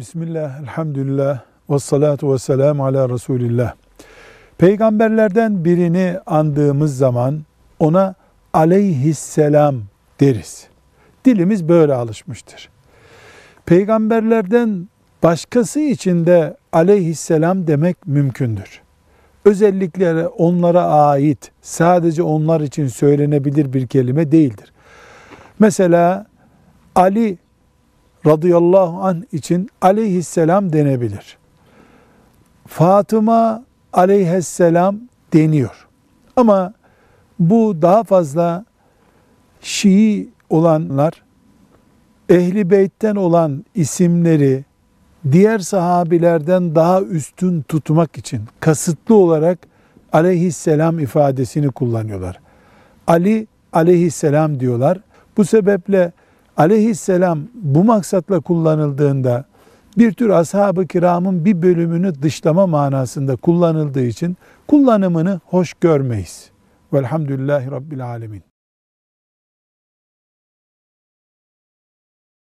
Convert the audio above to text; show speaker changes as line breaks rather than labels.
Bismillah, elhamdülillah, ve salatu ve selamu ala Resulillah. Peygamberlerden birini andığımız zaman ona aleyhisselam deriz. Dilimiz böyle alışmıştır. Peygamberlerden başkası için de aleyhisselam demek mümkündür. Özellikleri onlara ait, sadece onlar için söylenebilir bir kelime değildir. Mesela Ali radıyallahu anh için aleyhisselam denebilir. Fatıma aleyhisselam deniyor. Ama bu daha fazla Şii olanlar ehli beytten olan isimleri diğer sahabilerden daha üstün tutmak için kasıtlı olarak aleyhisselam ifadesini kullanıyorlar. Ali aleyhisselam diyorlar. Bu sebeple aleyhisselam bu maksatla kullanıldığında bir tür ashab-ı kiramın bir bölümünü dışlama manasında kullanıldığı için kullanımını hoş görmeyiz. Velhamdülillahi Rabbil Alemin.